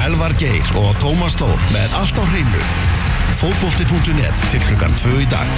Elvar Geir og Tómas Tór með allt á hreinu. Fótbolti.net til klukkan 2 í dag.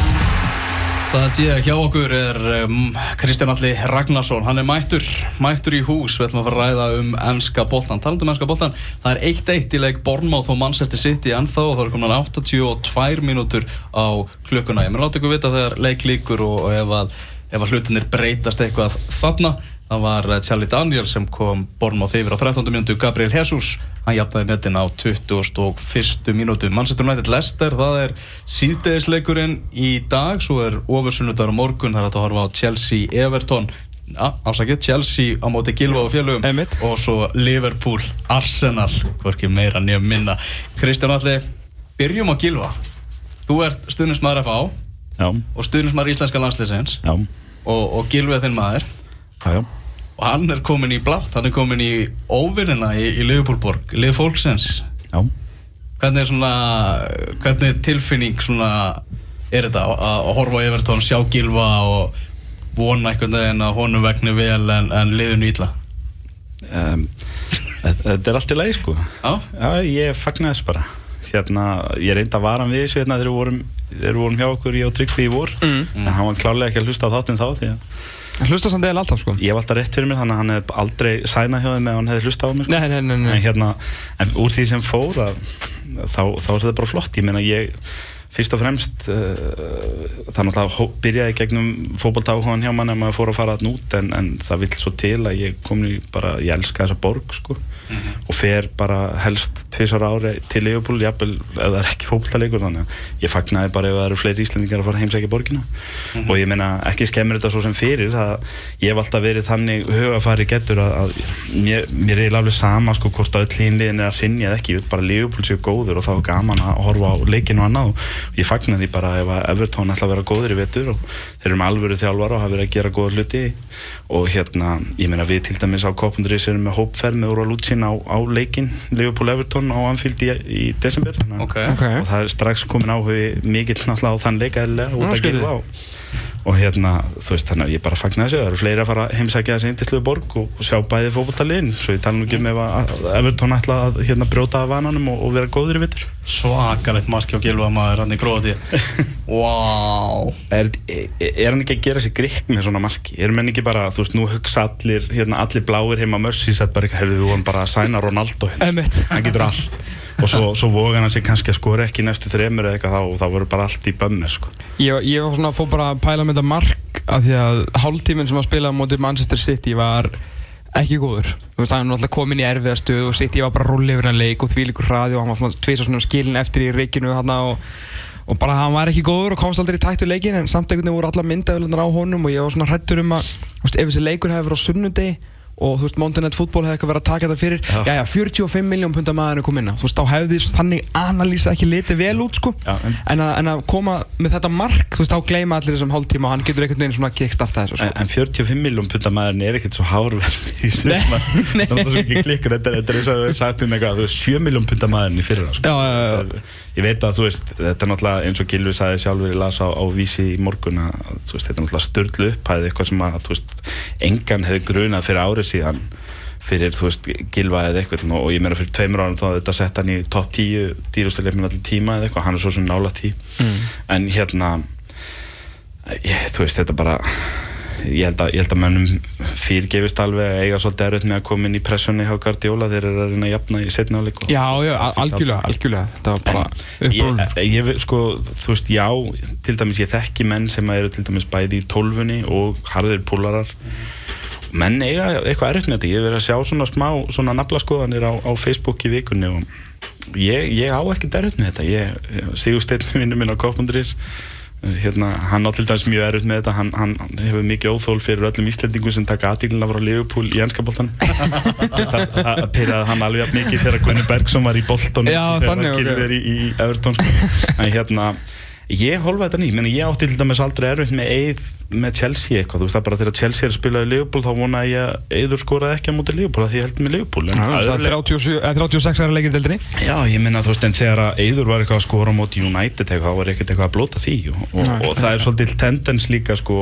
Það held ég hjá okkur er um, Kristján Alli Ragnarsson, hann er mættur, mættur í hús, við ætlum að fara að ræða um ennska boltan, talandum um ennska boltan, það er 1-1 í leik Bornmáð og Manchester City ennþá og það er komin 82 mínútur á klukkuna, ég mér láta ykkur vita þegar leik líkur og, og ef að, ef að hlutinir breytast eitthvað þarna, það var Charlie Daniel sem kom Bornmáð yfir á 13. mínútu, Gabriel Jesus. Hann jafnaði metin á 21. mínútu. Manchester United Leicester, það er síðdegisleikurinn í dag. Svo er ofursunnudagur morgun, það er að horfa á Chelsea Everton Ja, ásakið, Chelsea á móti Gilva og félögum. Einmitt. og svo Liverpool, Arsenal hvorki meira nefn minna. Kristján Alli, byrjum á Gilva þú ert stuðnismæður FA og stuðnismæður íslenska landsliðsins. Já, og, og Gilva þinn maður. Já, já. Og hann er komin í blátt, hann er komin í óvinnina í, í Liverpoolborg, lið fólksins já. hvernig er svona hvernig tilfinning svona er þetta að, horfa á Evertón, sjá Gilva og vona einhvern veginn að honum vegni vel en, en liðinu ítla Um, þetta, er allt í lagi sko. Já, Já, ég fagnar þess bara. Hérna, ég reyndi að vara hann við þessu hérna þegar við vorum, vorum hjá okkur í á Tryggvi í vor. Mm. En hann var klálega ekki að hlusta á þáttinn þá því að Hann hlusta samt eða alltaf sko ég var alltaf rétt fyrir mér þannig að hann hefði aldrei sænað hjá þeim ef hann hefði hlusta á mig. Sko. Nei, nei, nei, nei. En hérna, en úr því sem fór að, þá, þá er þetta bara flott. Ég meina, ég, fyrst og fremst, uh, það náttúrulega hó- byrjaði gegnum fótboltáhugan hjá mann ef maður fór að fara þarna út en, en það vill svo til að ég kom í bara, ég elska þessa borg sko og fer bara helst tvisar ári til Leopold, jafnvel ef það er ekki fótboltaleikur þannig að ég fagnaði bara ef það eru fleiri íslendingar að fara heimsækja borgina. Og ég meina ekki skemmir þetta svo sem fyrir það, ég hef alltaf verið þannig hugafari getur að, að mér, mér er alveg sama sko hvort að öll hínliðin er að sinja eða ekki, bara Leopold séu góður og þá er gaman að horfa á leikinu annað. Og ég fagnaði bara ef að Evertón ætla að vera góður í vetur og þeir eru með alvöru þjálfara og hafa verið að gera góða hluti. Og hérna, ég meina við til dæmis á Koppundurís erum með hópferð með Úra Lútsín á, á leikin Liverpool Everton á Anfield í, í desember þannig að- ok, Ok. og það er strax komin áhugi mikill náttúrulega á þann leika eðlilega út að gilva á og hérna, þú veist, þannig að ég bara fagna þessu. Það eru fleiri að fara heimsækja þessi indislu borg og, og sjá bæði fótballtaliðin svo ég tala nú ekki um ef Everton ætla að hérna brjóta af vananum og, og vera góður í vittur svakalegt mark hjá Gilva maður hann í Króti Wow er, er, er hann ekki að gera sér grikk með svona marki? Er menn ekki bara, þú veist, nú hugsa allir hérna, allir bláir heima mörsi sett bara eitthvað, herðu, við vorum bara að sæna Ronaldo hérna. Hann getur allt og svo, svo voga hann sér kannski að skora ekki næstu þremur eða eitthvað þá og þá voru bara allt í bömmir sko. Ég, ég var svona, fór bara að pæla með þetta mark af því að hálftíminn sem að spila móti Manchester City var ekki góður Þú veist, hann var alltaf komin í erfiða stöð og City var bara að rúli yfir hann leik og þvílíkur hraði og hann var svona tvisa svona skilin eftir í reikinu hann og, og bara hann var ekki góður og komst aldrei í tættu leikin en samt einhvern veginn voru alla myndaðulegnar á honum og ég var svona hrættur um að þú veist, ef þessi leikur hefði verið á sunnudegi og þú veist, Mountain Net Football hefði eitthvað verið að taka þetta fyrir Já. já, já, 45 miljón pundar maður er komin inn á þú veist, þá hefði þannig analýsa ekki litið vel út sko Já, en- en, að, en að koma með þetta mark þú veist, þá gleyma allir þessum hálftíma og hann getur einhvern veginn svona kickstarta þessu en, sko. en 45 miljón pundar maðurinn er ekkert svo hárverð í suma Nei, nei. það er svo ekki klikkur þetta er- er eins og þau sagt um eitthvað þú veist 7 miljón pundar maðurinn í fyrra sko. Ég veit að þú veist þetta er náttúrulega eins og Gilvi sagði sjálfur ég las á, á vísi í morgun að veist, þetta er náttúrulega störlu upphæði eitthvað sem að veist, engan hefði grunað fyrir árið síðan fyrir Gilva eða eitthvað og, ég meina fyrir tveimur árum þá hafði þetta sett hann í topp 10 dýrustilegminn allir tíma eða eitthvað hann er svo sem nála tí Mm. en hérna ég, þú veist þetta bara ég held að, ég held að mönnum fyrirgefist alveg að eiga svolítið erfitt með að koma inn í pressunni hjá Guardiola. Þeir eru að reyna að jafna í setna áleik já, já, al- algjörlega, algjörlega. Þetta var bara ég, uppbrún ég, ég, sko, þú veist, já til dæmis ég þekki menn sem eru til dæmis bæði í tólfunni og harðir púlarar. Menn eiga eitthvað erfitt með þetta. Ég verið að sjá svona smá svona naflaskoðanir á, á Facebook í vikunni og ég, ég á ekkert erfitt með þetta. Ég, Sigur Hérna, hann á til dæmis mjög erfitt með þetta hann, hann, hann hefur mikið óþól fyrir öllum Íslendingum sem taka aðtílina frá Liverpool í ennskaboltan það, pyrraði hann alveg mikið þegar Gunni Bergson var í bolton þannig, ok. okay. í, Everton sko. en hérna ég holfa þetta ný, Meni, ég átti til dæmis aldrei erfitt með eið með Chelsea eitthvað, þú veist, það bara þegar Chelsea er að spila í Liverpool, þá vona ég að Eður skoraði ekki á móti Liverpool, af því ég held með Liverpool en Já, það er leik- 37 eða 36 ára leikir deildinni Já, ég minna, þú veist, en þegar að Eður var eitthvað að skora móti United eitthvað, þá var ekkert eitthvað að blóta því og, og, og það er svolítið tendens líka sko,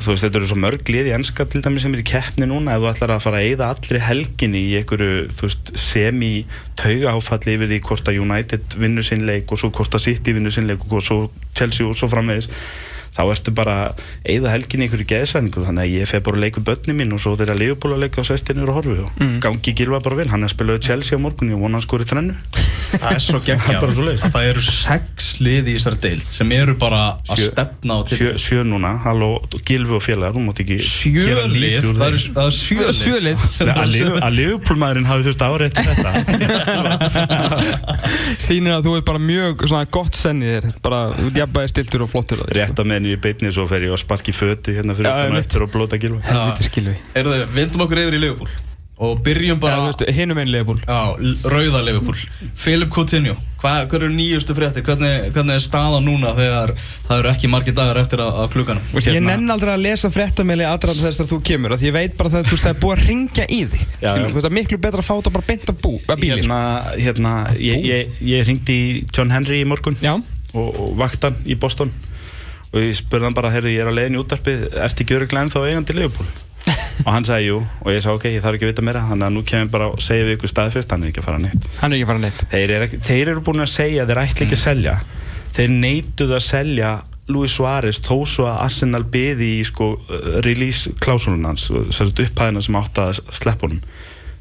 þú veist, þetta eru svo mörg lið í enska til dæmis sem er í keppni núna ef þú ætlar að fara að eyða allri helginni í einhverju, þú veist, semi taugaháfalli yfir því hvort að United vinnur sinn leik og svo hvort að City vinnur sinn leik og svo Chelsea og svo framvegis þá ertu bara að eyða helginni í einhverju geðsæningu þannig að ég feg bara að leika börni mín og svo þeirra Liverpool að leika á sestinur og horfi og Mm. gangi gilva bara vel, hann er að spila Chelsea á morgun og vona hann skori þrennu Það er svo er geggjað það eru sex lið í þessari deild sem eru bara að Sjö- stefna á til sjö, sjö núna, halló, Gilvi og félagar Sjö lið, það eru eru sjö lið Sjö lið. sem að Liverpool-maðurinn hafi þurft þetta. Sýnir að þú er bara mjög svona gott sennið þér. Bara jafnbæði stiltur og flottur rétt að menn í beinni svo fer ég að sparki fötu hérna fyrir utan og eftir og blóta Gilvi sko. Helviti Heyrðu, vindum okkur yfir í Liverpool og byrjum Bara, hinum einn leifbúl rauða Liverpool. Philip Coutinho, hvað hva eru nýjustu fréttir? Hvernig, hvernig er staðan núna þegar það eru ekki margir dagar eftir að, að klukkanum? Ég Hérna- nenn aldrei að lesa fréttamili aðræðan þess að þú kemur af Því ég veit bara að þú veist, það er búið að ringja í þig. Já, það er miklu betra að fá þetta bara beint að bú að bíli hérna, hérna ég, ég, ég ringdi í John Henry í morgun Já, og, og vaktan í Boston. Og ég spurði hann bara, heyrðu, ég er á leiðin í útarpið ertu ekki öruglega ennþá eigandi Liverpool og hann sagði jú. Og ég sagði ok, ég þarf ekki að vita meira. Þannig að nú kemur bara og segja við ykkur staðfest hann er ekki að fara neitt. Er að fara neitt. Þeir eru, ekki, þeir eru búin að segja að þeir ætla ekki að selja. Þeir neituð að selja Luis Suárez þó svo að Arsenal beði í sko release klásulun hans upphæðina sem átt að sleppa honum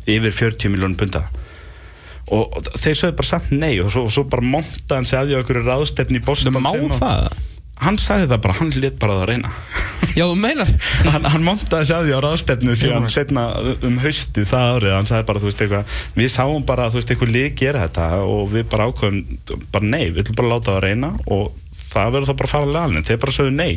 yfir 40 miljónum punta og, og þeir sögðu bara samt nei og svo, og svo bara monta hann sig að því á einhverju ráðstefni í Boston Það má það hann sagði það bara, hann lit bara að reyna. Já, þú meinar. Hann, hann montaði sig að því á ráðstefnu síðan setna um haustið það árið. Hann sagði bara, þú veist, eitthvað við sáum bara, þú veist, eitthvað lið gera þetta og við bara ákveðum, bara nei við ætlum bara að láta það að reyna og það verður þá bara að fara að lagalinn, þeir bara sögðu nei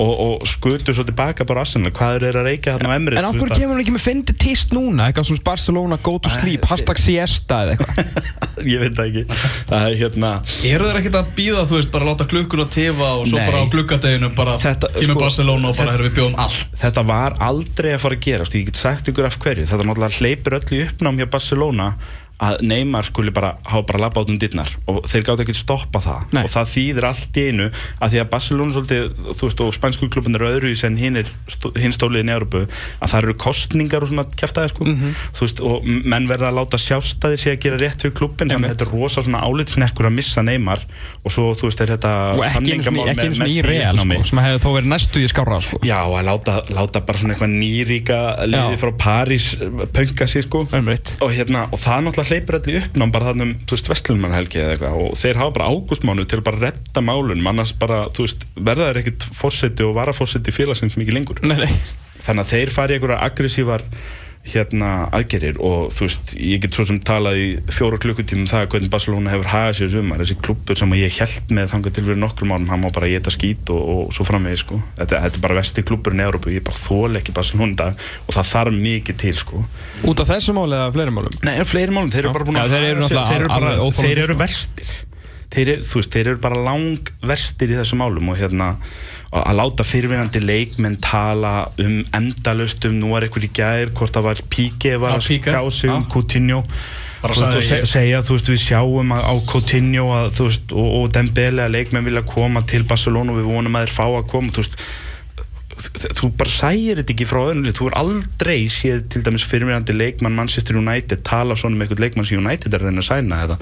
og, og skutu svo tilbaka bara Arsenal, hvað eru þeir að reykja þarna á Emirates En veist, kemur hann ekki með fyndi tist núna? Eitthvað svona Barcelona go to sleep, hashtag siesta eða eitthvað. Að- ég veit það ekki. Það er hérna Eru þeir ekkert að býða, þú veist, bara láta klukkun að tefa og svo. Bara á gluggadeginu bara kemur sko, Barcelona og bara erum við bjóðum allt. þetta var aldrei að fara að gera ég get sagt ykkur af hverju, þetta náttúrulega hleypur öll í uppnám hjá Barcelona að Neymar skuli bara hafa bara labba át um dittnar og þeir gátt ekki stoppa það. Nei. og það þýðir allt í einu að því að Barcelona svolítið, þú veist, og spænsku klubun eru öðru í sen hinn stóliðin í Európu að það eru kostningar og svona kæftæði sko, Mhm. þú veist, og menn verða að láta sjást að þeir sé að gera rétt fyrir klubin þannig að þetta er rosa svona álitsnekkur að missa Neymar og svo, þú veist, er þetta Og ekki sinni í Messi real sko, sem hefði þó verið næstu í skára sko. Já, að láta, láta bara svona eitthvað nýríka hleypur allir uppnám bara þannig um, þú veist, Vestlunmannhelgi eða eitthvað og þeir hafa bara ágústmánu til að bara redda málunum annars bara, þú veist, verða þeir ekkit fórseti og varafórseti félagsins mikið lengur. Nei, nei. Þannig að þeir fari einhverja aggressívar hérna aðgerir og þú veist, ég get svo sem talað í fjóra klukkutímum um það hvernig Barcelona hefur hagað sér sumar, þessi klubbur sem ég held með þangað til fyrir nokkrum árum, hann má bara geta skít og, og svo framvegi sko, þetta, þetta er bara vesti klubbur í Európu, ég bara þól ekki Barcelona og það þarf mikið til sko. Út af þessu máli eða fleiri málum? Nei, fleiri málum, þeir eru bara búin að þeir eru þeir eru bara, þeir eru sko. verstir. Þeir eru, veist, þeir eru bara lang verstir í þessum málum og hérna að láta fyrirvinandi leikmenn tala um endalust um nú er eitthvað í gær, hvort það var var að Piqué. ská sig um. Coutinho og se, ég- segja, þú veist, við sjáum að, á Coutinho að, veist, og, og Dembele að leikmenn vilja koma til Barcelona og við vonum að þeir fá að koma, þú veist þú bara sægir þetta ekki frá öðrum lið þú er aldrei séð til dæmis fyrirmyrandi leikmann Manchester United tala svona um einhvern leikmann sem United er að reyna að sæna eða,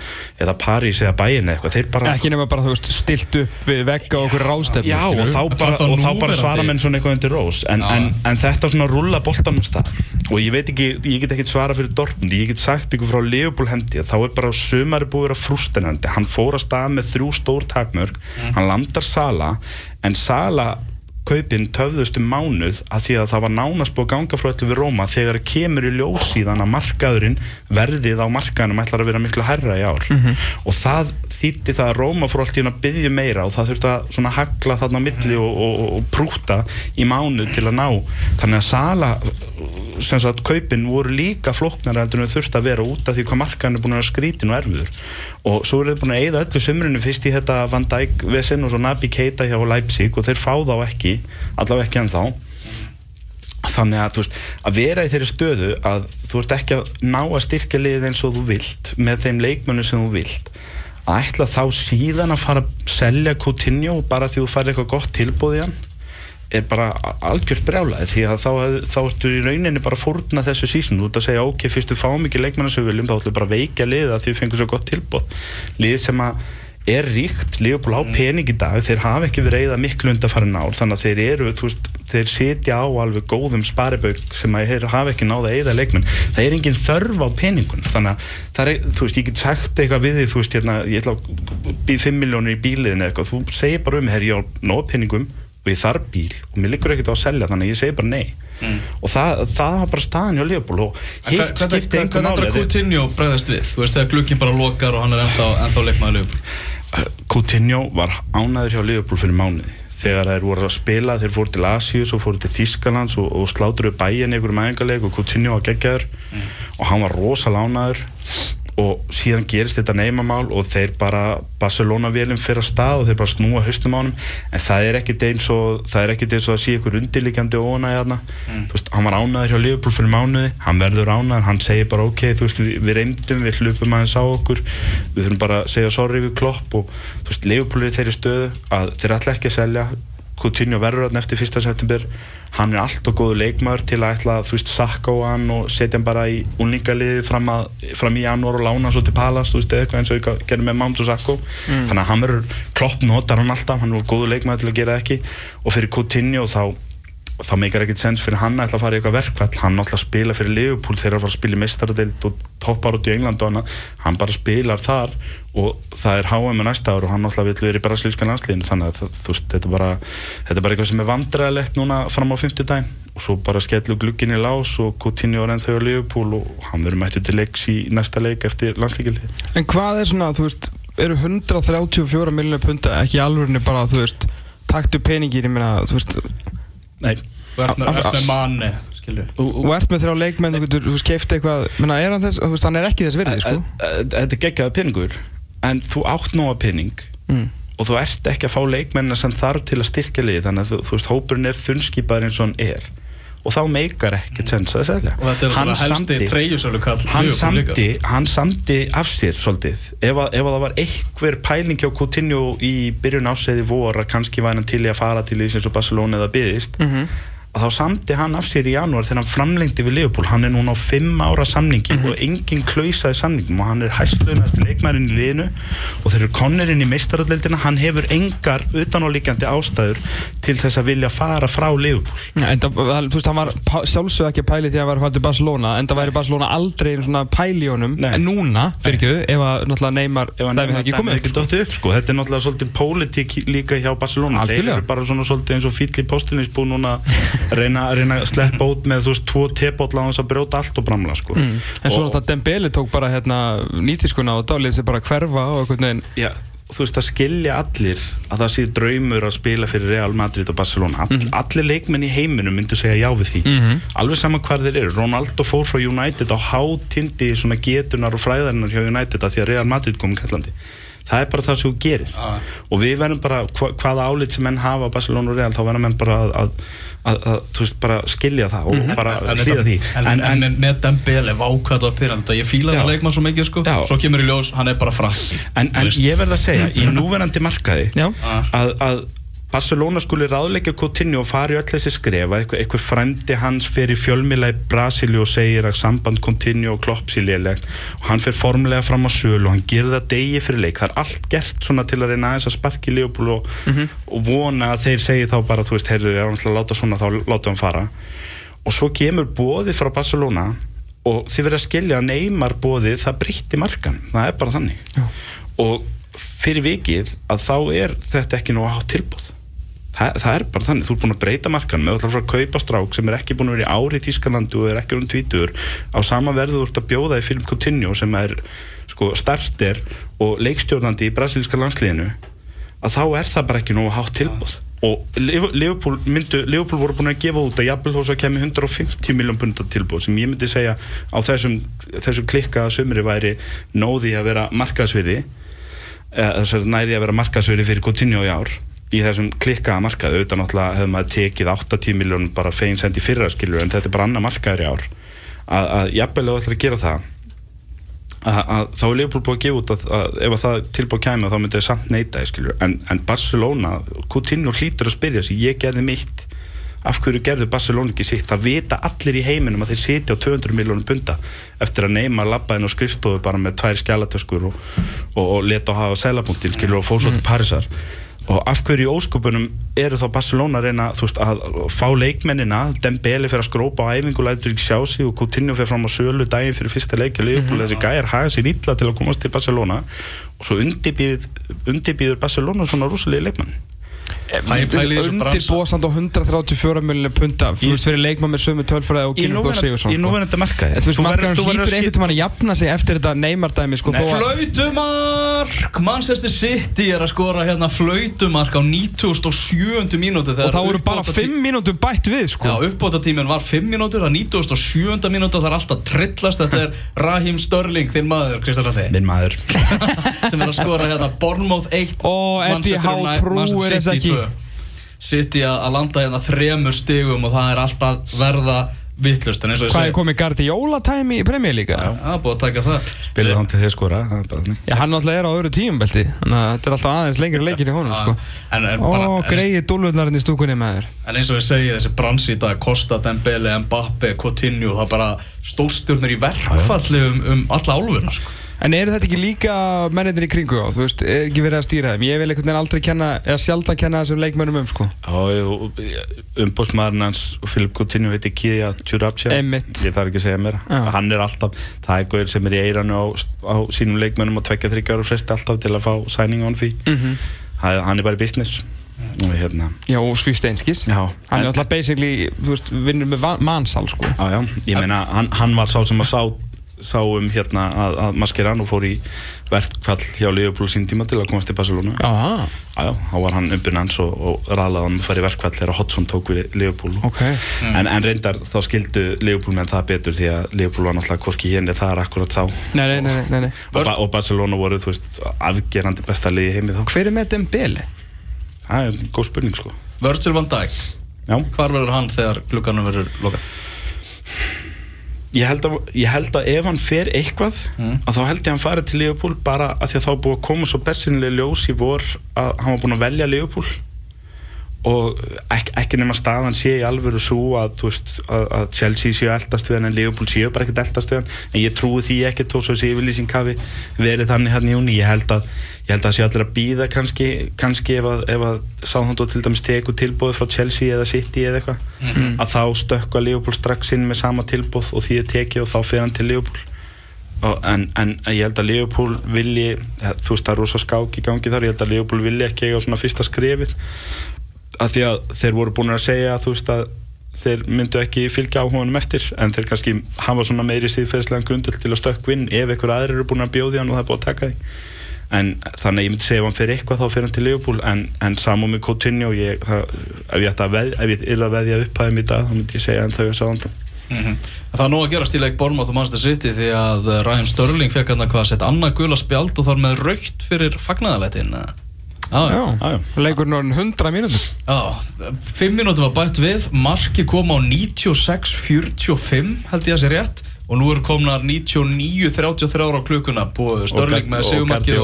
eða Paris eða Bayern eða eitthvað. Þeir bara Ekki nema bara, þú veist, stilt upp við vegga og okkur rástefni Já, og þá bara, og þá bara svara menn svona eitthvað undir rós. En, en, en þetta svona rulla stað. Og ég veit ekki, ég get ekki svara fyrir Dortmund, ég get sagt ykkur frá Leopold hendi þá er bara sumari búið að frústenandi. Hann fór að stað með þrjú stór takmörk hann landar Sala en Sala kaupin töfðust um mánuð að því að það var nánast búið að ganga frá öllu við Róma. Þegar kemur í ljós síðan að markaðurinn verðið á markaðunum ætlar að vera miklu herra í ár. Og það þýtti það að Róma fór allt í hún að byggja meira og það þurfti að svona hagla þarna á milli og, og, og, prúta í mánuð til að ná. Þannig að Sala sem sagt, kaupin voru líka flóknar heldur en þau þurft að vera út af því hvað markaðin er búin að skrítin og erfiður. Og svo eru þau búin að eyða öllu sömurinu fyrst í þetta Van Dijk vesen og svo Nabi Keita hjá Leipzig og þeir fá þá ekki allavega ekki ennþá. Þannig að veist, að vera í þeirri stöðu að þú ert ekki að ná að styrkja liðið eins og þú vilt með þeim leikmönu sem þú vilt að ætla þá síðan að fara að selja Coutinho bara því þú fær eitthvað gott tilbúð í hann er bara algjört brjálaði því að þá, þá ertu í rauninni bara fórna þessu sísun, þú ert að segja ok, fyrst við fáum ekki leikmennar sem við viljum, þá við bara að veikja liða því við fengum svo gott tilbúð lið sem að er ríkt, Leopold á pening í dag. Þeir hafa ekki verið eða miklu undan farin ár. Þannig að þeir eru, þú veist, þeir sitja á alveg góðum sparibauk sem að þeir hafa ekki náða eða leikmenn. Það er engin þörf á peningun þannig að það er, þú veist, ég get sagt eitthvað við því þú veist, hérna, ég ætla að býð 5 miljónir í bíliðin eitthvað, þú segir bara um herri, ég á nóg peningum og ég þarf bíl og mér liggur ekkert á að selja þannig að ég segir bara nei mm. og það, það var bara staðan hjá Leopold og hitt skipti einhver máli Hvernig ætlar Coutinho bregðast við? Þú veist, þegar glukkin bara lokar og hann er ennþá, ennþá leikmaður Leopold Coutinho var ánaður hjá Liverpool fyrir mánuði þegar þeir voru að spila, þeir fóru til Asíus og fóru til Þískalands og, og sláttuðu bæin í einhverjum æfingarleik og Coutinho var geggjaður mm. og hann var rosalega ánaður og síðan gerist þetta neymamál og þeir bara Barcelona-vélum fyrir að stað og þeir bara snúa haustum á hann en það er ekkert eins og það er ekkert eins og að sé ykkur undirlikjandi ónæði hérna mm. þú veist, hann var ánaður hjá Liverpool fyrir mánuði, hann verður ánaður, hann segir bara ok, þú veist, við, við reyndum, við hlupum aðeins á okkur, við þurfum bara að segja sorry við klopp. Og þú veist, Liverpool er þeirri stöðu að þeir ætla ekki að selja Coutinho verður eftir fyrsta september. Hann er allt og góðu leikmör til að ætla þú veist sakka á hann og setja hann bara í uningaliði fram, fram í janúar og lána hann svo til Palast þú veist eitthvað eins og ég gerði með Mount og Sakko mm. þannig að hann verður klopp notar hann alltaf hann er góðu leikmör til að gera ekki. Og fyrir Coutinho þá þá meikar ekkert sens fyrir hann að ætla að fara í eitthvað verkvall hann ætla að spila fyrir Liverpool þegar hann fara að spila í mestaradeild og toppar út í England og hann, hann bara spilar þar og það er HM næsta ár og hann að vilja verið í brasilíska landslíðinu þannig að þú veist, þetta er bara þetta er bara eitthvað sem er vandræðilegt núna fram á 50 dæn og svo bara skellu glukkin í lás og Coutinho er ennþá í Liverpool og hann verður mættu til leiks í næsta leik eftir landslíkili En hvað er svona, þú veist, eru 134 miljónir punta ekki alveg bara, þú veist, taktu peningir, ég meina, þú veist Nei. Ert með, manni, Og ert með þrjá leikmenn, þú þú skeift eitthvað menna, er hann þess, þú veist, hann er ekki þess virði, sko? Þetta er geggjaði peningur en þú átt nóga pening mm. og þú ert ekki að fá leikmennar sem þarf til að styrkja liði þannig að þú, þú veist, hópurinn er þunnskipaður eins og hann er. Og þá meikar ekkert sens að selja og þetta er hann helsti treyjusölu kall hann samdi, hann samdi af sér svolítið, ef að, ef að það var einhver pæling hjá Coutinho í byrjun ásæði vor að kannski væna til í að fara til í Barcelona eða byggðist mm -hmm að þá samti hann af sér í janúar þegar hann framlengdi við Leopold, hann er núna á 5 ára samningi mm -hmm. og enginn klausaði samningum og hann er hæstlunast leikmærin í liðinu. Og þeir eru konurinn í meistaralleildina hann hefur engar utanálíkjandi ástæður til þess að vilja fara frá Leopold ja, en það, þú veist, hann var sjálfsög ekki að pæli því að hann var til Barcelona en það væri Barcelona aldrei einn svona pæli honum. Nei. en núna, fyrir ekki, ef að náttúrulega Neymar, er ekki komið upp, sko. upp sko. þetta er náttúrulega svolítið pólitík líka hjá Barcelona, Í reyna, reyna að sleppa út með þú veist, tvo tepotla á þess að brjóta allt og bramla sko. mm. En svo náttúrulega Dembele tók bara hérna nýtískuna og dálið sér bara hverfa og eitthvað neinn Já, þú veist, það skilja allir að það sé draumur að spila fyrir Real Madrid og Barcelona All, mm. Allir leikmenn í heiminum myndu segja já við því mm -hmm. Alveg sama hvað þeir eru Ronaldo fór frá United á hátindi svona getunar og fræðarinnar hjá United að því að Real Madrid kom kallandi það er bara það sem þú gerir. Ah. og við verðum bara, hva, hvaða álit sem menn hafa á Barcelona og Real, þá verðum menn bara að, að að, að, þú veist, bara skilja það og mm -hmm. bara hlýða því. En, en, en, en með Dembele vákvæða á pyrranda ég fíla hann að leikma svo mikið sko. Já. svo kemur í ljós, hann er bara fram En ég verð að segja, í núverandi markaði að, að Barcelona skuli ráðleika Coutinho og fari öll þessi skrefa, eitthvað, eitthvað fremdi hans fyrir fjölmila í Brasíli og segir að samband Coutinho og Klopp sé lélægt og hann fyrir formulega fram á sölu og hann gerir það degi fyrir leik, það er allt gert svona til að reyna aðeins að sparki Leopold og, mm -hmm. og vona að þeir segi þá bara þú veist, heyrðu, ég er alltaf að láta svona þá láta hann fara. Og svo kemur bóði frá Barcelona og þið verður að skilja að neymar bóði það breytti markan, það er bara þannig. Já. og fyrir vikið að þá er þetta ekki nú á tilbúð það, það er bara þannig, þú er búin að breyta markan með að kaupa strák sem er ekki búin að vera í ári í Þískanlandu og er ekki um tvítur á sama verðu þú ert að bjóða í film Coutinho sem er sko, starter og leikstjórnandi í brasilíska landsliðinu að þá er það bara ekki nógu hátt tilbúð og Liverpool, myndu, Liverpool voru búin að gefa út að jafnvel þó svo að kemi 150 miljón pundar tilbúð sem ég myndi segja á þessum, þessum klikkaða sumri væri nóði að vera að næri að vera markaðsvirði fyrir Coutinho í ár í þessum klikkaða markaði auðvitað náttúrulega hefði maður tekið 80 miljón bara fegin sendi fyrra skilur en þetta er bara annar markaður í ár. Að, að jafnvel ef þú ætlar að gera það að, að þá er Leopold búið að gefa út að, að ef að það tilbúið kæmi þá myndi þau samt neita skilur. en, en Barcelona, Coutinho hlýtur að spyrja sig, ég gerði mitt. Af hverju gerðu Barcelona ekki sitt? Það vita allir í heiminum að þeir sitja á 200 miljónum bunda eftir að neyma labbaðin og skrifstofu bara með tvær skjálatöskur og, og, og leta að hafa selapunktin skilur og fóð svo til Parísar og af hverju í ósköpunum eru þá Barcelona að reyna veist, að fá leikmennina Dembele fyrir að skrópa á æfingu lætur ekki sjá sig og Coutinho fyrir fram á sölu daginn fyrir fyrsta leiki og -hmm. þessi gæjar haga sér illa til að komast til Barcelona og svo undirbýður Barcelona svona rosalega leikmenn Í bransa. undirbósand á 134 miljonir punta þú veist fyrir leikmann með sömu tölfræði og í Gylfi Þór Sigursson núverandi sko. núverandi markaði þú veist, hlýtur að einhvern tímann að jafna sig eftir þetta Neymar-dæmi sko, Nei, Flautumark Manchester City er að skora hérna flautumark á 97. mínútu og þá voru bara 5 mínútum bætt við sko. Já, uppbótatíminn var 5 mínútur að 97. mínútu það er alltaf trillast þetta er Raheem Störling, þinn maður, Kristján Ralli minn maður sem er að skora hérna Bournemouth 1 Ó, Eddie Manchester Howe trúir City ekki. 2. City að landa hérna þremur stigum og það er alltaf verða vittlust en eins og ég hvað er segi komið Guardiola-tæmi í Premier League eða? Það er búið að taka það spilur hann til þið skora það er bara þannig. Já, hann alltaf er á öðru tíumbelti Þannig að þetta er alltaf aðeins lengri leikir í honum sko. en, en, Ó, greiði dúlvöldlarinn í stúkunni með þér en eins og ég segi þessi brans í dag Costa, Dembele, Mbappe, Coutinho það er bara stórstjórnur í verkfalli um, um alla álfuna sko. En eru þetta ekki líka mennindir í kringu á? Þú veist, er ekki verið að stýra þeim? Ég vil einhvern veginn aldrei kenna, eða sjaldan kenna þessum leikmönnum um sko. Umbóðsmaðurinn hans Filip Coutinho heiti Kia Tjurabtja Einmitt. ég þarf ekki að segja mér. Já. hann er alltaf, það er gauður sem er í eiranu á, á sínum leikmönnum og tvekja þryggjar og fresti alltaf til að fá signing on fee. Mm Það- hann er bara í business. Og hérna. Já, og Svífst Einskis já, Hann er alltaf basically, þú veist, vinnur með mansal sko. Já, já, ég meina hann, hann var sá sem að sá sá um hérna að, að Mascherano fór í verkfall hjá Liverpool sín tíma til að komast til Barcelona. Aha, Já, þá var hann umbyrn hans og, og ræðlaði hann að fara í verkfall þegar Hodgson tók við Liverpool. Ok. En, en reyndar þá skildu Liverpool menn það betur því að Liverpool var náttúrulega hvorki hérna það er akkurat þá. Nei, nei, nei, nei, nei. og, ba og Barcelona voru, þú veist, afgerandi besta liði heimi þá. Hver er með Dembele? það er góð spurning sko. Virgil van Dijk, já, hvar verður hann þegar glugganum verður lokað? Ég held að, ég held að ef hann fer eitthvað Mm. að þá held ég að hann fari til Liverpool bara að því að þá búið að koma svo bersinlega ljós í vor að hann var búin að velja Liverpool og ekki, ekki nema staðan sé í alvöru svo að, veist, að, að Chelsea séu eldast við hann en Liverpool séu bara ekkert eldast við hann. En ég trúi því ekki þó svo þessi yfirlýsing hafi verið þannig hann í júni ég held að, ég held að sé allir að býða kannski, kannski ef að, að Sáðhandó til dæmis teku tilbúið frá Chelsea eða City eða eitthvað. Mhm. að þá stökka Liverpool strax inn með sama tilbúð og því er tekið og þá fer hann til Liverpool. Og, en, en ég held að Liverpool vilji þú veist það er rosa skák í gangi þar. Ég held að Liverpool vilji ekki eiga svona fyrsta skrefið að því að þeir voru búin að segja þú veist að þeir myndu ekki fylgja á honum eftir en þeir kannski hafa svona meiri síðferðslega grundul til að stökkvinn ef einhver aðrir eru búin að bjóði hann og það er búin að taka því. En þannig að ég myndi segja ef hann fyrir eitthvað þá fyrir hann til Liverpool en, en saman með Coutinho ég, það, ef ég ætti að að veðja upp aðeim í dag þá myndi ég segja en þau að sáðan Mm Það er nóg að gerast í leik Bournemouth og Manchester City því að uh, Ryan Sterling fekk hann að hvað sett annað gula spjald og þar með raukt fyrir fagnæðalætin Leikurinn orðin 100 mínútur. Já, fimm mínúti var bætt við, marki kom á 96-45 held ég að sé rétt og nú eru komnar 99-33 á klukkuna búið Störling með og sigumarkið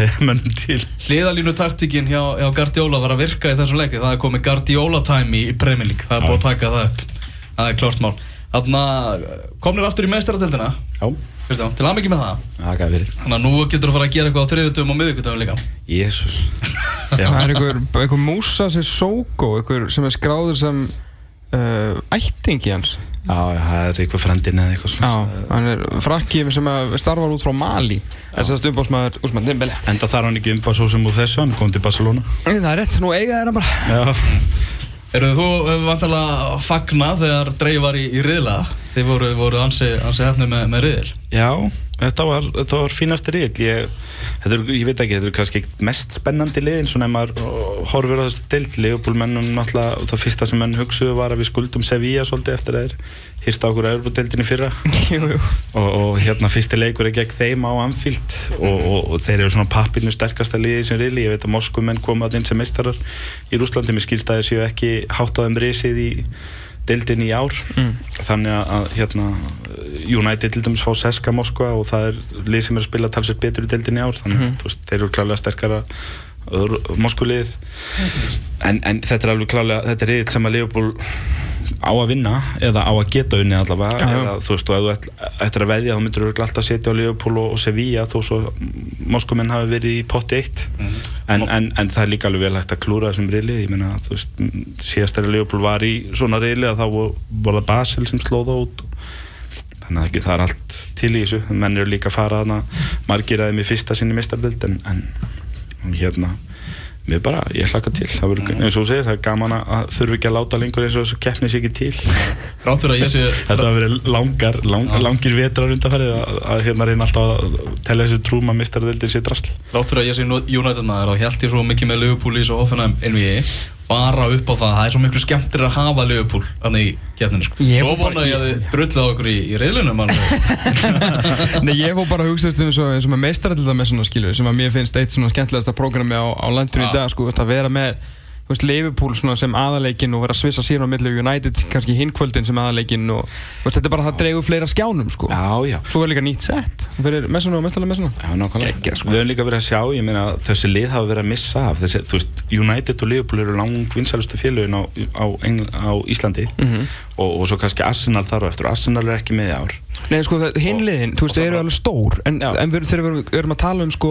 er mönnum til. Hliðalínu taktikinn hjá, hjá Guardiola var að virka í þessum leiki, það er komið Guardiola time í, Premier League, það er búið að taka það upp. Það er klárt mál. Þannig komnir aftur í meistaradeldina Já, Kristján, til aðmyggi með það. Það gæði fyrir. Þannig að nú getur þú að fara að gera eitthvað á þriðutum og miðugutum líka. Jésús Það er einhver, einhver Musa Sissoko einhver sem er skráður sem uh, ættingi hans. Já, það er eitthvað frendin eða eitthvað Já, svona hann er frakki sem að starfar út frá Mali. Þess að stumbásmaður Úsmann Dembele Enda þarf hann ekki umbað svo sem úr þessu, hann kom til Barcelona. Það er rétt, nú eiga þeirra bara. Já, Eru þú hefur vantilega fagna þegar dreif var í, í riðla Þið voru, voru ansi, ansi hefni með, með riðil. Já, þetta var, þetta var fínasti riðil ég, þetta er, ég veit ekki, þetta er kannski mest spennandi liðin svona ef maður uh, horfir á þessu deild. Leopoldmennum náttúrulega, það fyrsta sem menn hugsuðu var að við skuldum Sevilla svolítið eftir þeir hýrsta okkur að Europadeildinni fyrra. Jú, jú. og, og hérna fyrsti leikur er gegn þeim á Anfield. Og, og, og þeir eru svona pappinu sterkasta liði sem riðli, ég veit að Moskvumenn koma inn sem meistarar í Rúslandi, mér skilst að þeir séu ekki hátt á þeim risið í deildin í ár Mm. þannig að, að hérna, United til dæmis fá Seska Moskva og það er lið sem er að spila talsveit betur í deildin í ár þannig Mhm. mm. veist, þeir eru klálega sterkara Moskvulið en, en þetta er alveg klálega þetta er riðill sem að Leopold á að vinna eða á að geta unni allavega já. eða þú veist og ef þú ættir að veðja þá myndur þú örugglega alltaf setja á Leopold og, og Sevilla þó svo Moskvumenn hafi verið í potti eitt en, en, en það er líka alveg vel hægt að klúra þessum riðli ég meina þú veist m, síðast þegar Leopold var í svona riðli að þá var það Basel sem slóða út. Þannig að ekki, það er allt til í þessu. Menn eru líka að fara þarna. Margir að þeim í fyrsta sinni mistardild en en hérna mér bara, ég hlaka til. Það verður, eins og þú segir, það er gaman að þurfi ekki að láta lengur eins og þessu keppni sér ekki til. Rátt fyrir að ég sé þetta hafa verið langar, lang, langir vetrar undanfærið að, að hérna reyna alltaf að telja þessu trúma mistardeldir sér drasl. Rátt fyrir að ég sé United maður og held ég svo mikið með Liverpool í svo Hoffenheim NBA bara upp á það, það er svo miklu skemmtir að hafa Liverpool þannig í keppninu sko. Svo vona ég að þið drullið á okkur í, í reyðlunum Nei, ég fór bara að hugsa eins og, eins og með meistarallita með svona skilur sem að mér finnst eitt svona skemmtilegasta prógrami á, á landinu í dag sko, að vera með veist, Liverpool svona sem aðaleikin og vera að svissa síðan á milli United kannski hinnkvöldin sem aðaleikin og þú veist, þetta er bara það dregur fleira skjánum sko. Já, já Svo er líka nýtt sett fyrir messuna og mestalega messuna Já, nákvæmlega. Geggjað, sko. Við höfum líka verið að sjá, ég meina þessi lið hafa verið að missa af þessi, þú veist, United og Liverpool eru langvinsalustu félögin á, á, á Íslandi Mhm. og, og svo kannski Arsenal þar og eftir og Arsenal er ekki með í ár Nei, sko, hinliðin, þú veist, þeir eru alveg stór en, en við, þegar við erum að tala um sko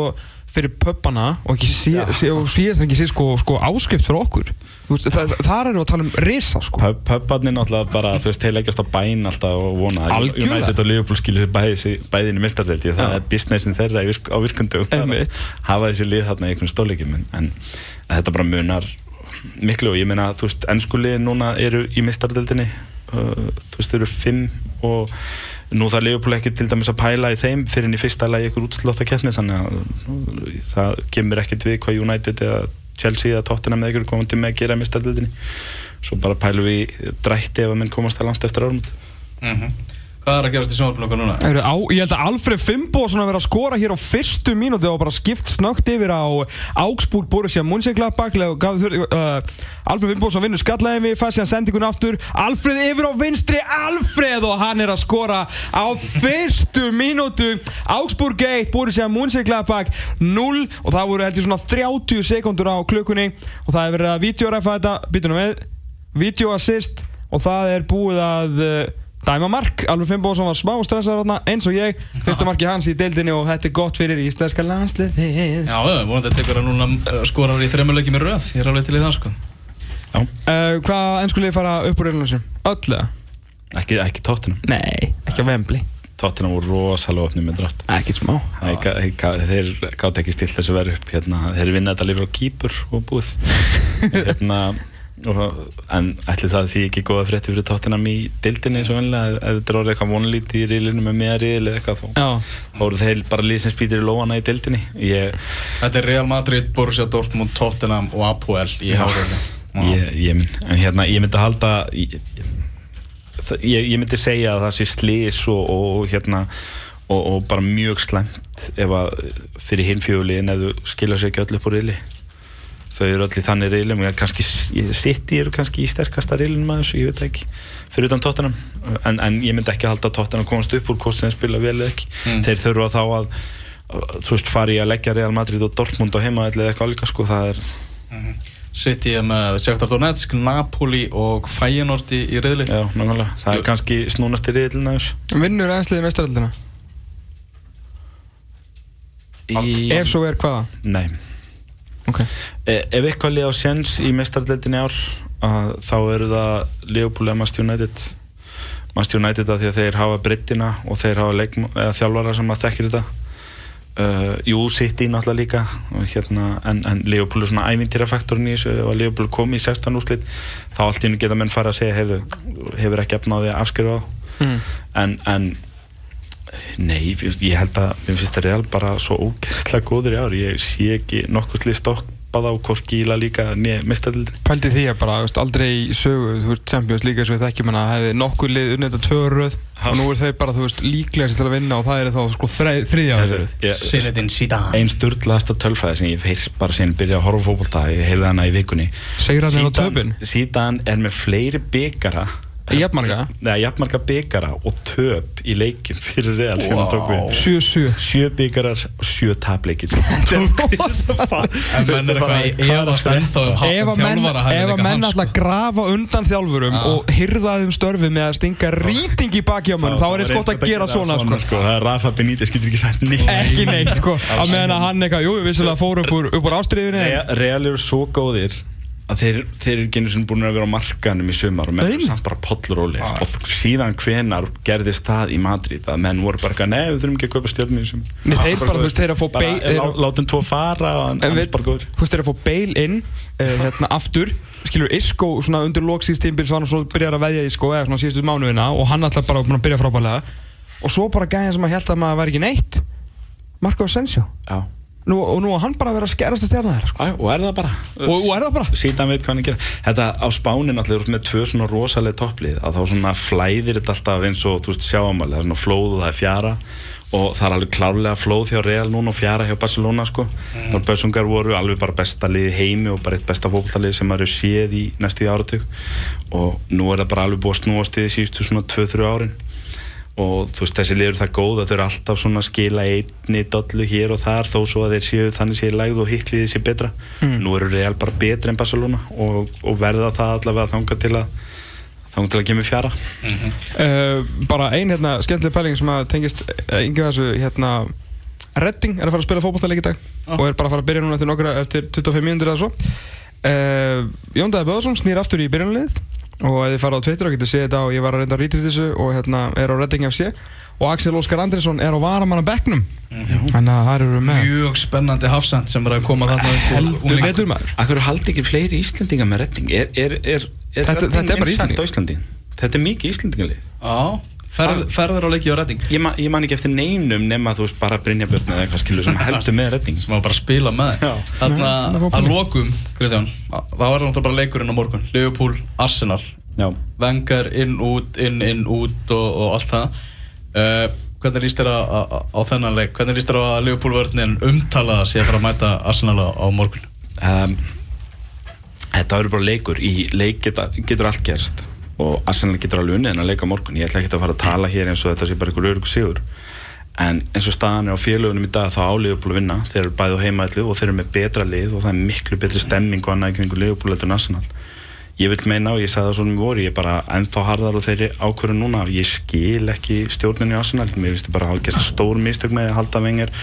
fyrir pöppana og ekki og síðast ekki sé sko, sko áskrift fyrir okkur veist, það, þar erum við að tala um risa sko Pubbarnir náttúrulega bara, þú veist, þeir leggjast á bæn alltaf og vona Algjörlega. United og Liverpool skilir sér bæði, bæðin í mistardeldi það Já. er businessin þeirra virk, á virkundum Einmitt. hafa þessi lið þarna í einhvern stóleikum en, en þetta bara munar miklu og ég meina, þú veist, ennskuliðin núna eru í mistardeldinni uh, þú veist, þeir eru fimm og nú það Liverpool ekki til dæmis að pæla í þeim fyrir en í fyrsta lagi ykkur útslóta keppni þannig að það kemur ekkert við hvað United eða Chelsea eða Tottenham eða ykkur komandi með að gera í mistardeldinni svo bara pælum við drætti ef að menn komast það langt eftir árum Hvað er að gerast í sjónvarpinu okkar núna? Heru, á, ég held að Alfred Fimboðsson að vera að skora hér á fyrstu mínúti og bara skipt snögt yfir á Augsburg Borussia Mönchengladbach. Uh, Alfred Fimboðsson vinnur skallaði við fæst síðan sendingun aftur. Alfred yfir á vinstri Alfred og hann er að skora á fyrstu mínútu. Augsburg 1, Borussia Mönchengladbach 0 og það voru held ég svona 30 sekundur á klukkunni. Og það er verið að videoræfa þetta. Býtunum við, video assist og það er búið að uh, Dæma mark, Alveg Fimboðsson var smá stressaður þarna eins og ég, fyrsta marki hans í deildinni og þetta er gott fyrir íslenska landsliðið. Já, já, vonandi að tekur að núna uh, skorar í þremmuleikjum í röð. Ég er alveg til í það sko. Já, uh, Hvað ennskulið fara upp úr reilunum sem? Öll eða? ekki, ekki Tottenham. Nei, ekki að vembli Tottenham voru rosalega opnið með drátt. Ekkert smá. Þeir, gá- þeir, gá- þeir gátt ekki stilt þessu verið upp hérna, þeir vinna þetta lífur á kýpur og búið hérna, en ætli það því ekki góða frétti fyrir Tottenham í dildinni eins og vennilega ef þetta er orðið eitthvað vonlítið í riðlinu með meða riðil eða eitthvað þá voru þeir bara lið sem spýtir í lóana í dildinni ég, Þetta er Real Madrid, Borussia Dortmund, Tottenham og Apoel í minn- en hérna, ég myndi halda ég, ég, ég myndi segja að það sé slís og, og hérna og, og bara mjög slæmt ef að fyrir hinn fjögulegin ef þú skilja sér ekki öll upp úr riðli þau eru öll í þannig riðlum ég kannski, í eru kannski í sterkasta riðlunum að þessu, ég veit ekki fyrir utan Tottenham, en, en ég myndi ekki halda að Tottenham komast upp úr hvort sem spila vel eða ekki, Mm. þeir þurfa þá að þú veist, fari að leggja Real Madrid og Dortmund á heima eða eitthvað líka sko, það er Sitt ég með Shakhtar Donetsk, Napoli og Feyenoord í, í riðli Já, nákvæmlega. Það er kannski snúnasti riðlinn af þessu. vinnur ennsliðið mestaröldina Í... Ef svo er hvaða? Nei. Ok E ef eitthvað lið á séns í mestardeldinni ár, að, þá eru það Liverpool eða Manchester United. Manchester United að því að þeir hafa brittina og þeir hafa þjálfara sem að þekkir þetta. Uh, jú, City náttúrulega líka hérna, en, en Liverpool er svona ævintýrafaktorinn í þessu og Liverpool kom í 16 úrslit þá allt í hennu geta menn fara að segja hefur, hefur ekki efnaði að afskrifa á mm. en, en nei, ég held að mér finnst það real bara svo ógeðslega góður í ár. Ég sé ekki nokkuð slið stoppað á hvort gíla líka nýja mistadildin Pældi því að bara, veist, aldrei í sögu, þú veist, Champions League eins og við þekkjum hana, hefði nokkuð lið unnið þetta tvö röð og nú er þau bara, þú veist, líklegast til að vinna og það er þá, sko, þriðja Zidane. Einn sturglaðasta tölfræði sem ég hef bara síðan byrja að horfa á fókbalta ég heyrði hana í vikunni. Síðan er með fleiri byggara Jafnmarga? Nei, jafnmarga byggara og töp í leikjum fyrir real sem hann tók við 7-7. sjö byggarar og sjö tapleikir En menn er eitthvað í efast ennþá um að menn, ef að menn ætla að grafa undan þjálfurum og hyrða þeim störfi með að stinga rýting í mönnum, þá er eins gott að gera svona, sko. Það er Rafa Benítez, getur ekki sagt nýtt Ekki neitt, sko. Að hann eitthvað, jú, vissulega fór upp úr, upp úr ástriðinni. Real eru svo góðir að þeir, þeir eru einu sinni búin að vera á markanum í sumar og menn samt bara pollróli og síðan hvenar gerðist það í Madrid að menn voru bara, nei við þurfum ekki að kaupa stjórnum í þessum Nei, þeir bara, þú veist, þeir að fá bara, bei- þeir, þeir- látum tvo fara og hann En við, bara góður. þú veist, þeir að fá bail inn uh, hérna aftur, skilur Isco svona undir loksíðstímbil svo hann svo byrjar að veðja Isco eða svona síðustu mánuðina og hann alltaf bara búin að byrja frábælega og svo bara gæðin sem að held að maður nú, og nú hann bara vera að skerast að stjafna þeirra sko. Og er það bara? Og, og það bara? Síðan veit hvað hann er gera. Þetta á spánin allir með tvö svona rosalega topplið að þá svona flæðir þetta alltaf eins og þú veist sjáamáli, það er svona flóð og það er fjara. Og það er alveg klárlega flóð hjá Real núna og fjara hjá Barcelona sko. Mm. og Bössungar voru alveg bara besta lið heimi og bara eitt besta fókbaltalið sem hefur séð í næstu áratug. Og nú er það bara alveg búið að snúast í því síðustu svona 2-3 árin og þú veist þessi liður það góð að þau eru alltaf svona að skila einni dollu hér og þar þó svo að þeir séu þannig séu lægð og hittliðið sé betra. Nú eru Real bara betri en Barcelona og, og verða það allavega þanga til að þanga til að kemur fjara. Uh, bara ein hérna skemmtileg pæling sem að tengist yngi þessu hérna Redding er að fara að spila fótballtaleik í dag og er bara að fara að byrja núna eftir nokkra eftir 25 mínútur eða svo. Uh, Jón Dæði Böðarsson snýr aftur í byrjunlið og ef þið fara á Twitter og getur séð þetta og ég var að reynda að rítrið þessu og hérna er á Redding FC og Axel Óskar Andrisson er á varamanna bekknum. Þannig að það eru með. Mjög spennandi hafsend sem er að koma þarna heldur betur maður. Akkur haldi ekki fleiri Íslendinga með redding? Er, er, er, er Þetta- Redding þetta er bara vinsælt Íslendingar. á Íslandi? Þetta er mikið Íslendingalið. Já, ferð, ferður á leiki á Redding. Ég, ma, ég man ekki eftir neinum nema þú veist bara Brynja Björn eða eitthvað skilur sem heldur með redding. Sem var bara að spila með var að bara- lokum, Kristján það var náttúrulega bara leikurinn á morgun. Liverpool, Arsenal. Já. Wenger inn, út, inn, inn, út og, og allt það. Uh, Hvernig líst þér á, þennan leik? Hvernig líst þér á að Liverpool-vörðnin umtalaða sé að fara að mæta Arsenal á, á morgun? um, Þetta verður bara leikur í leik geta, getur allt gerst og Arsenal getur alveg unnið en að leika morgun. Ég ætla ekki að fara að tala hér eins og þetta sé bara einhver öryggur sigur. En eins og staðan er á félagunum í dag þá á Liverpool að vinna. Þeir eru bæði á heimaðlu og þeir eru með betra lið og það er miklu betri stemming og annað ekki einhver Liverpool eftir Arsenal ég vil meina og ég sagði það svona í voru ég er bara ennþá harðar á þeirri ákvörðu núna. Ég skil ekki stjórnunni á Arsenal. Mér finnst það bara að hafa gert stór mistök með að halda vengar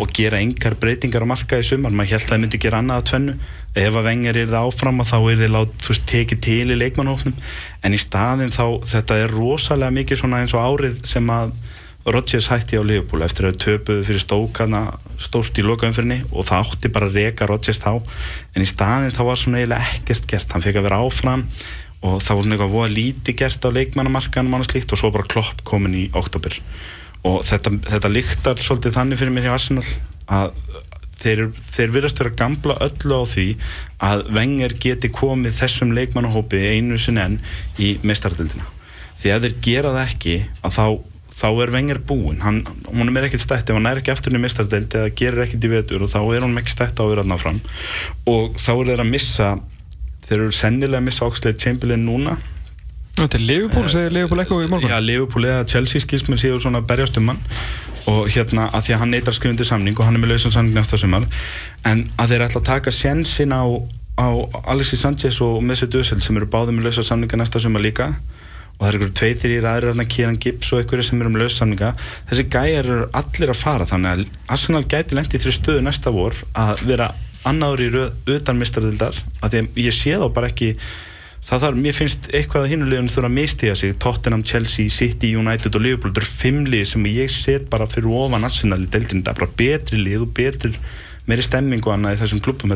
og gera engar breytingar á markaði í sumar, maður held að það myndi gera annað að tvennu. Ef að vengar er það áfram og þá er þið lát, þú veist, tekið til í leikmannhófnum en í staðin þá, þetta er rosalega mikið svona eins og árið sem að Rodgers hætti á Liverpool eftir að töpuðu fyrir stókana stórt í lokaumfyrinni og það átti bara að reka Rodgers þá. En í staðin þá var svona eiginlega ekkert gert. Hann fekk að vera áfram og það var svona eitthvað voða lítið gert á leikmannamarkanum og slíkt og svo bara klopp komin í oktober og þetta, þetta líktar svolítið þannig fyrir mér í Arsenal að þeir, þeir virðast vera gamla öllu á því að Wenger geti komið þessum leikmannahópi einu sinni enn í mestardildina því að þeir gera það ekki að þá þá er Wenger búinn, hann, hún er ekkert stætt ef hann er ekki aftur í mistardeild eða gerir ekkert í vetur og þá er hún ekki stætt á að vera aðná fram. Og þá er þeir að missa þeir eru sennilega að missa Oxlade Chamberlain núna. Þetta er Liverpool, segir Liverpool eitthvað í morgun? Já, Liverpool eða Chelsea skilst mér síður svona að berjast um hann. Og hérna að því að hann neitar skrifundir samning og hann er með lausan samning næsta sumar. En að þeir ætla að taka sjensin á, á Alexis Sanchez og Mesut Özil sem eru báðið með lausa samninga næsta sumar líka og það eru ykkur tveið þrýr aðrir hérna Kieran Gibbs og ykkur sem eru með lausa samninga. Þessi gæjar eru allir að fara þannig að Arsenal gæti lendi þrjum stöðu næsta vor að vera annaður í röð utan mistardildar að því að ég sé þá bara ekki það þarf, mér finnst eitthvað að hinulegun þurfa að mistiga sig, Tottenham, Chelsea, City, United og Liverpool, þetta eru fimm lið sem ég set bara fyrir ofan Arsenal í deildinu, það er bara betri lið og betri meiri stemming og annað í þessum klubum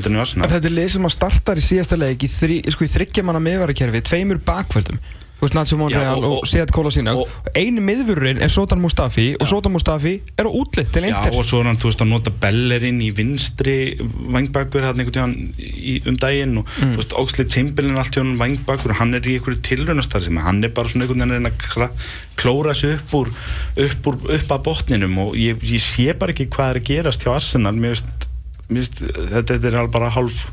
Þetta er lið sem að startar í síðasta leik í, þri, sko, í þryggjamanna meðvarakerfi, tveimur bakvöldum þú veist Nacho Monreal Já, og- og, Sead Kolasinac einu miðvörurinn er Sotan Mustafi og Sotan Mustafi er á útlitt til Já, Inter. og svo er hann, þú veist, að nota Bellerin í vinstri vangbakur hann einhvern tíðan í, um daginn og Mm. þú veist, Oxley Chamberlain allt hjá hann vangbakur og hann er í einhverju tilraunastar sem hann er bara svona einhvern veginn að klóra sig upp úr upp, úr, upp að botninum og ég, ég sé bara ekki hvað er að gerast hjá Arsenal. Mér veist, mér veist þetta, þetta er bara hálf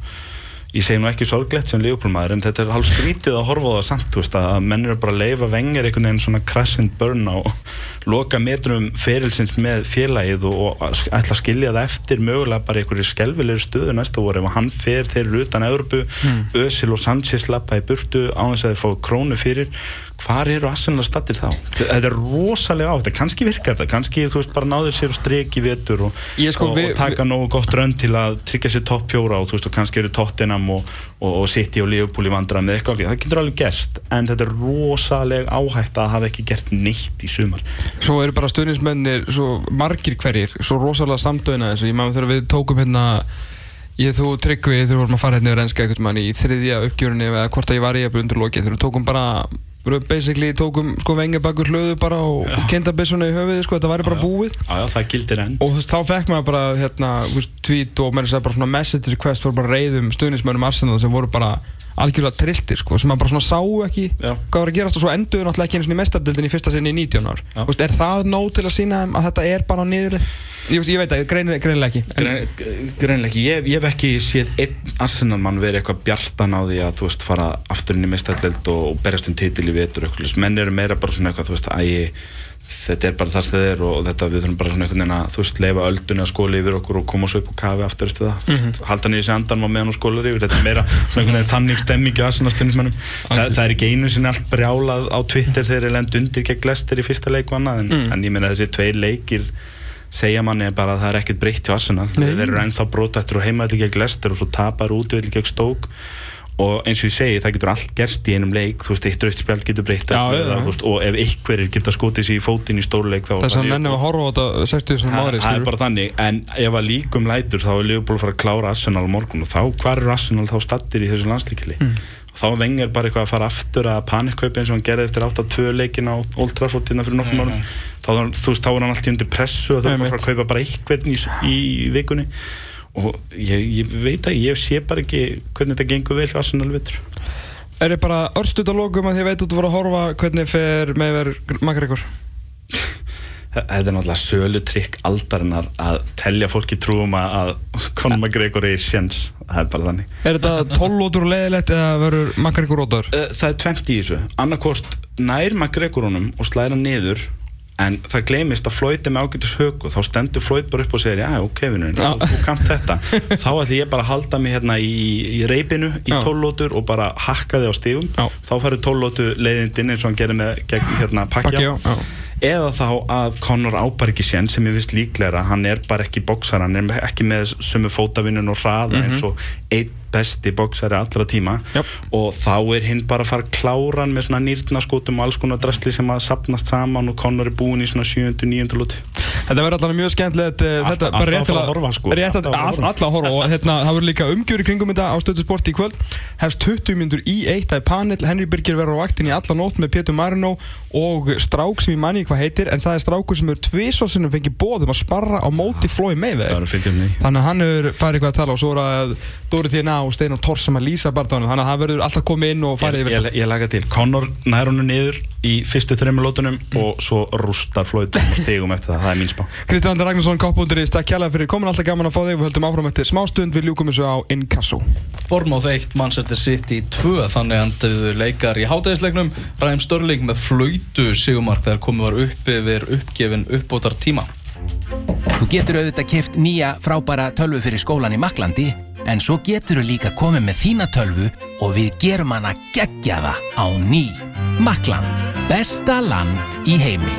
ég segi nú ekki sorglegt sem liðupólmaður en þetta er hálf skrítið að horfa á það samt veist, að menn eru bara að leifa vengir einhvern veginn svona crash and burn á loka metrum ferilsins með félagið og, og ætla að skilja það eftir mögulega bara einhverju skelvilegur stöðu næsta voru ef hann fer þeir eru utan Európu Özil og Sanchez lappa í burtu á þess að þeir fá krónu fyrir hvar eru Arsenal stattir þá? Þetta er rosalega átt, kannski virkar þetta kannski þú veist bara náður sér og streki vetur og, sko, og, og taka nógu gott rönd til að tryggja sér topp fjóra og þú veist og kannski eru Tottenham og, og, og City og Liverpool í vandra með eitthvað. Alveg, það getur alveg gerst en þetta er rosalega áhætt að hafa ekki gert neitt í sumar. Svo eru bara stuðnismennir svo margir hverjir, svo rosalega samdöina þessu, ég maður þegar við tókum hérna ég þú tryggvi þegar við vorum að fara hérna yfir enska eitthvað mann í þriðja uppgjörunni eða hvort að ég var í að undir lokið þegar við tókum bara basically tókum sko vengi bakur hlöðu bara og byssuna í höfuði sko, þetta væri bara Já, já. búið. Já, það gildir enn. Og þú veist, þá fekk maður bara hérna, þú veist, tweet og meira að segja bara svona message request fyrir bara reyðum stuðnismönnum Arsenal sem voru bara algjörlega trilltir sko, sem maður bara svona sá ekki Já. hvað var að gerast og svo enduðu náttúrulega ekki einu svona í mestardildin í fyrsta sinni í 19 ár veist, er það nóg til að sína þeim að þetta er bara niðurlið? Ég, ég veit það, greinilega, greinilega ekki Grein- Greinlega ekki, ég, ég hef ekki séð einn Arsenal mann verið eitthvað bjartan á því að þú veist fara aftur inn í mestarleld og, og berjast um titil í vetur og menn eru meira bara svona eitthvað þú veist, æ, þetta er bara það er og þetta við þurfum bara svona einhvern veginn að þú veist, leifa öldunni að skóla yfir okkur og koma svo upp á kafi aftur eftir það, mm -hmm. halda niður sér andan á meðan og skólar yfir, þetta er meira svona einhvern veginn þannig stemming í Arsenal stundismennum Þa, það er ekki einu sinni allt brjálað á Twitter þegar þeir lend undir gegn Lester í fyrsta leik og annað, en, Mm. en ég meina þessi tveir leikir segja manni bara að það er ekkert breytt hjá Arsenal Nei. þeir eru ennþá brótættur og heimaðli gegn Leicester og svo tapar útvöldi gegn Stoke og eins og ég segi, það getur allt gerst í einum leik. Þú veist, eitt rautt spjald getur breytt og ef einhverjir geta skotið sér í fótinn í stórleik þá þess þá að er- nennum að horfa á þetta 60 sem það það er bara þannig, en ef að líkum lætur þá er Liverpool að fara að klára Arsenal morgun og þá, hvar er Arsenal þá stattir í þessu landslíkili Mm. og þá vengar bara eitthvað að fara aftur að panikkaupi eins og hann gerði eftir 8-2 leikin á Old Trafford hérna fyrir nokkrum árum þá, þá, þú veist, þá er hann alltaf undir pressu og það er bara að fara að kaupa bara eitthvað í, í vikunni og ég, ég veit að ég sé bara ekki hvernig þetta gengur vel Arsenal vittur Er þið bara örstuð að lókum að að veit út að voru að horfa hvernig fer með verið makar ykkur? Þetta er náttúrulega sölu trikk aldarinnar að telja fólki trúum að, Conor McGregor er sjens það er bara þannig Er þetta 12 lótur og leiðilegt eða verður ykkur rótar? Eh, Það er tvent í þessu annarkvort nær McGregor honum og slæra niður en það gleymist að er með ágætis hög og þá stendur Floyd bara upp og segir já ok vinnur, þú, kannt þetta. Þá ætlum ég bara að halda mig hérna í, í reipinu í tólótur og bara hakka þig á stigum. Já. þá færðu tólótu leiðindinn eins og hann gerir með gegn hérna pakja já, já. Eða þá að Conor ábar ekki sén sem ég finnst líklega hann er bara ekki bóksar, hann er ekki með sömu fótavinnun og hraða eins og einn besti bóksari allra tíma Jöp. og þá er hinn bara að fara að klára hann með svona nýrnaskotum og alls konar drastli sem að sapnast saman og Conor er búinn í svona 7. 9. lúti Þetta verður allavega mjög skemmtilegt eh, Alltaf- alltaf að horfa, sko. Alltaf að horfa. og hérna, það verður líka umgjör í kringum þetta á stöðu sport í kvöld. Hefst 20 myndur í eitt það er panel, Henry Birgir verður á vaktinni í alla nótt með Pétur Marino og strák sem ég manni hvað heitir en það er strákur sem er tvisvarsinnum fengið bóðum að sparra á móti Flói er með því. Þannig að hann hefur farið eitthvað að tala og svo er að Dóri T.N.A. og Steinar Tors sem að lýsa barndánum þannig að það verður alltaf komið inn og farið yfir ég, ég laga til, Conor nær honum niður í fyrstu þreymur lótunum og svo rústar Floyd og stegum eftir það, það er mín spá Kristján Andri Ragnarsson, koppbúndur í stakk kjærlega fyrir komin alltaf gaman að fá þig við höldum áfram eftir smástund við ljúkum þessu á Inkasso Bournemouth 1, Manchester City 2 þannig endaðu leikar í hátæðisleiknum Ræðum Störling með flöytu sigumark þegar komið var upp yfir uppgefin uppbótar tíma Þú getur auðvitað keft nýja frábæra tölvu fyrir skólan í Maklandi en svo getur þú líka komið með þína tölvu og við gerum hana geggjaða á ný. Makland. Besta land í heimi.